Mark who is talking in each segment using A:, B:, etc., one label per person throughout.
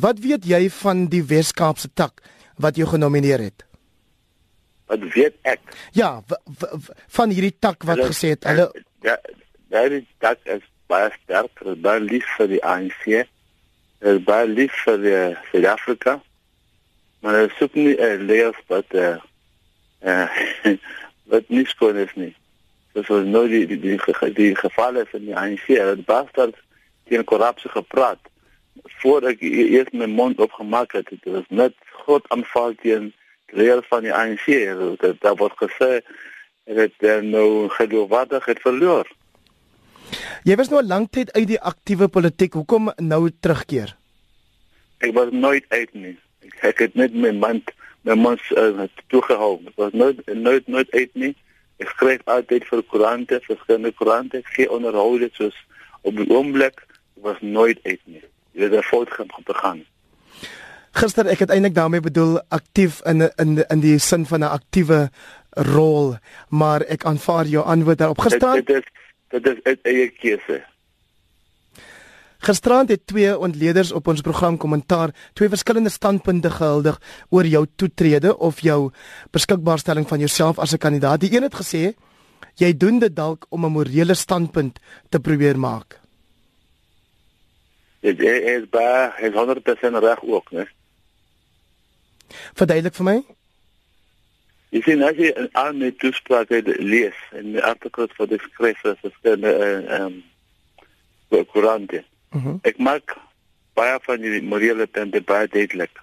A: Wat weet jy van die Wes-Kaapse tak wat jou genomineer het?
B: Wat weet ek?
A: Ja, van hierdie tak wat hulle, gesê het hulle
B: ja, daai tak is baie sterk, baie lief vir die ANC. Is baie lief vir die Suid-Afrika. Maar hulle soek nie 'n uh, leer wat eh uh, wat nie skoon is nie. Dis so nou die die die, die, die gevalle van die ANC, het bastard teen korrupsie gepraat voor ek e-, eers my mond opgemaak het, dit was net groot aanval teen leer van die ANC. Dit daar word gesê dat daar nou geloofwaardig het verloor.
A: Jy was nou lank tyd uit die aktiewe politiek. Hoekom nou terugkeer?
B: Ek was nooit uit nie. Ek, ek het net my mond my mond uh, toegehou. Ek was nooit nooit nooit uit nie. Ek skryf altyd vir koerante, verskillende koerante. Ek gee onderhoude soos op die oomblik was nooit uit nie jy het 'n fout gegaan.
A: Gister ek het eintlik daarmee bedoel aktief in in in die sin van 'n aktiewe rol, maar ek aanvaar jou antwoord daarop. Gisterand
B: dit is dit is 'n eie keuse.
A: Gisterand het twee ontleeders op ons program kommentaar twee verskillende standpunte gehuldig oor jou toetrede of jou beskikbaarstelling van jouself as 'n kandidaat. Die een het gesê jy doen dit dalk om 'n morele standpunt te probeer maak
B: dit is baie is 100% reg ook, né?
A: Verduidelik vir my.
B: Jy sien as jy al my toesprake lees en die artikels wat ek skryf vir verskillende ehm um, koerante. Mm -hmm. Ek maak baie van die morele punte baie duidelik.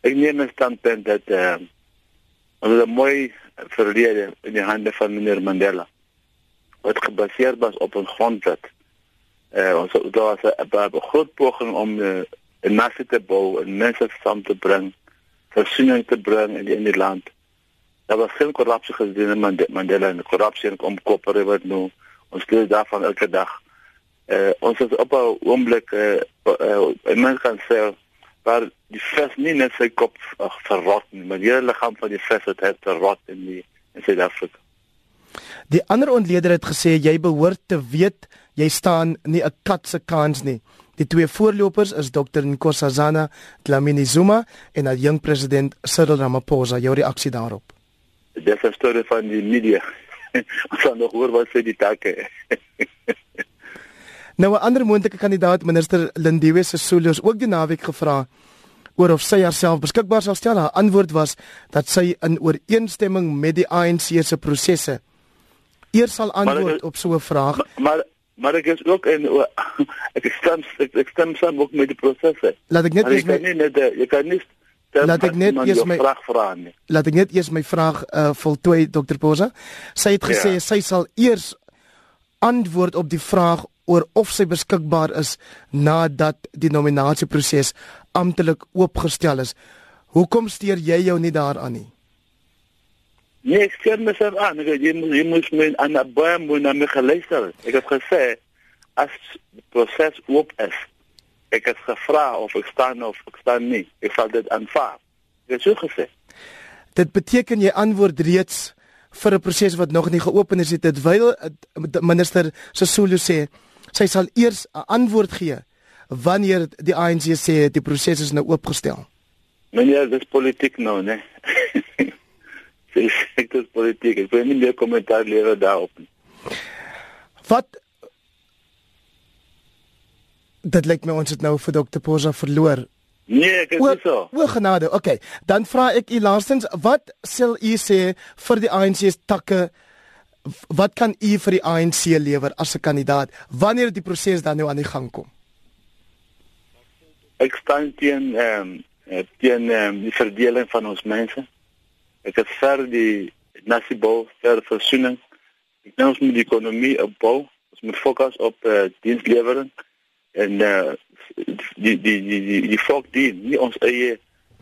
B: Ek neem 'n standpunt dat ehm um, ons 'n mooi verlede in die hande van meneer Mandela wat gebaseer was op 'n grondwet uh, ons daar was 'n baie groot poging om uh, 'n nasie te bou, 'n mense saam te bring, versoening te bring in die, in die land. Daar was geen korrupsie gedoen in Mandela en korrupsie kom kopper wat nou ons lees daarvan elke dag. Uh, ons is op 'n oomblik uh, uh, mens kan sê waar die vis nie net sy kop uh, verrot nie, maar die hele liggaam van die vis het verrot in die in Suid-Afrika.
A: Die ander ontleder het gesê jy behoort te weet jy staan nie 'n kat se kans nie. Die twee voorlopers is Dr Nkosazana Dlamini Zuma en die jong president Cyril Ramaphosa. Jou reaksie daarop?
B: Dis 'n storie van die media. Ons gaan nog hoor wat sê die takke.
A: nou 'n ander moontlike kandidaat, minister Lindiwe Sisulu, is ook die naweek gevra oor of sy haarself beskikbaar sal stel. Haar antwoord was dat sy in ooreenstemming met die ANC se prosesse eers sal antwoord op so 'n vraag.
B: Maar, maar maar ek is ook in ek stem ek, ek stem saam ook met die prosesse.
A: Laat ek net
B: eers my nie net jy kan nie
A: Laat ek net eers my
B: vraag vra nie.
A: Laat ek net eers my vraag uh voltooi Dr. Posa. Sy het gesê ja. sy sal eers antwoord op die vraag oor of sy beskikbaar is nadat die nominasieproses amptelik oopgestel is. Hoekom steur jy jou nie daaraan nie?
B: Nee, ek sê mens aan, ek jy moet jy moet my aan 'n baie moet na my geluister. Ek het gesê as die proses oop is, ek het gevra of ek staan of ek staan nie. Ek sal dit aanvaar. Ek het so gesê.
A: Dit beteken jy antwoord reeds vir 'n proses wat nog nie geopen is nie terwyl minister Sesulu sê sy sal eers 'n antwoord gee wanneer die ANC sê die proses is nou oopgestel.
B: Meneer, dis politiek nou, né? Sektor politiek. Ek wil nie meer kommentaar lewer daarop nie.
A: Wat Dit lyk my ons het nou vir Dr. Posa verloor.
B: Nee, ek is nie so.
A: O, genade. Okay. Dan vra ek u laastens, wat sal u sê vir die ANC se takke wat kan u vir die ANC lewer as 'n kandidaat wanneer die proses dan nou aan die gang kom?
B: Ek staan teen ehm um, teen um, die verdeling van ons mense. Ek is vir die nasibou vir versoening. Ek dink ons moet die ekonomie opbou. Ons moet fokus op uh, dienslewering en uh, die die die die die volk die nie ons eie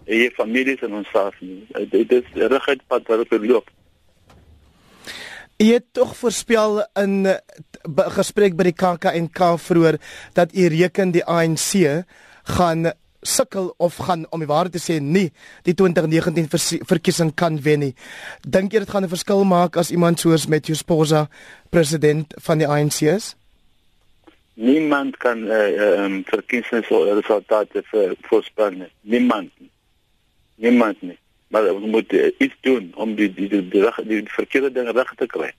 B: eie families en ons self nie. Dit is regtig pad wat op loop.
A: Jy het tog voorspel in gesprek by die KAK&K vroeër dat u reken die ANC gaan sukkel of gaan om die waarheid te sê nie die 2019 verkiesing kan wen nie. Dink jy dit gaan 'n verskil maak as iemand soos Matthew Sposa president van die ANC is?
B: Niemand kan eh uh, um, verkiesingsresultate voorspel nie. Niemand. Niemand nie. Maar ons moet uh, iets doen om die die die, die, die, die verkeerde dinge reg te kry.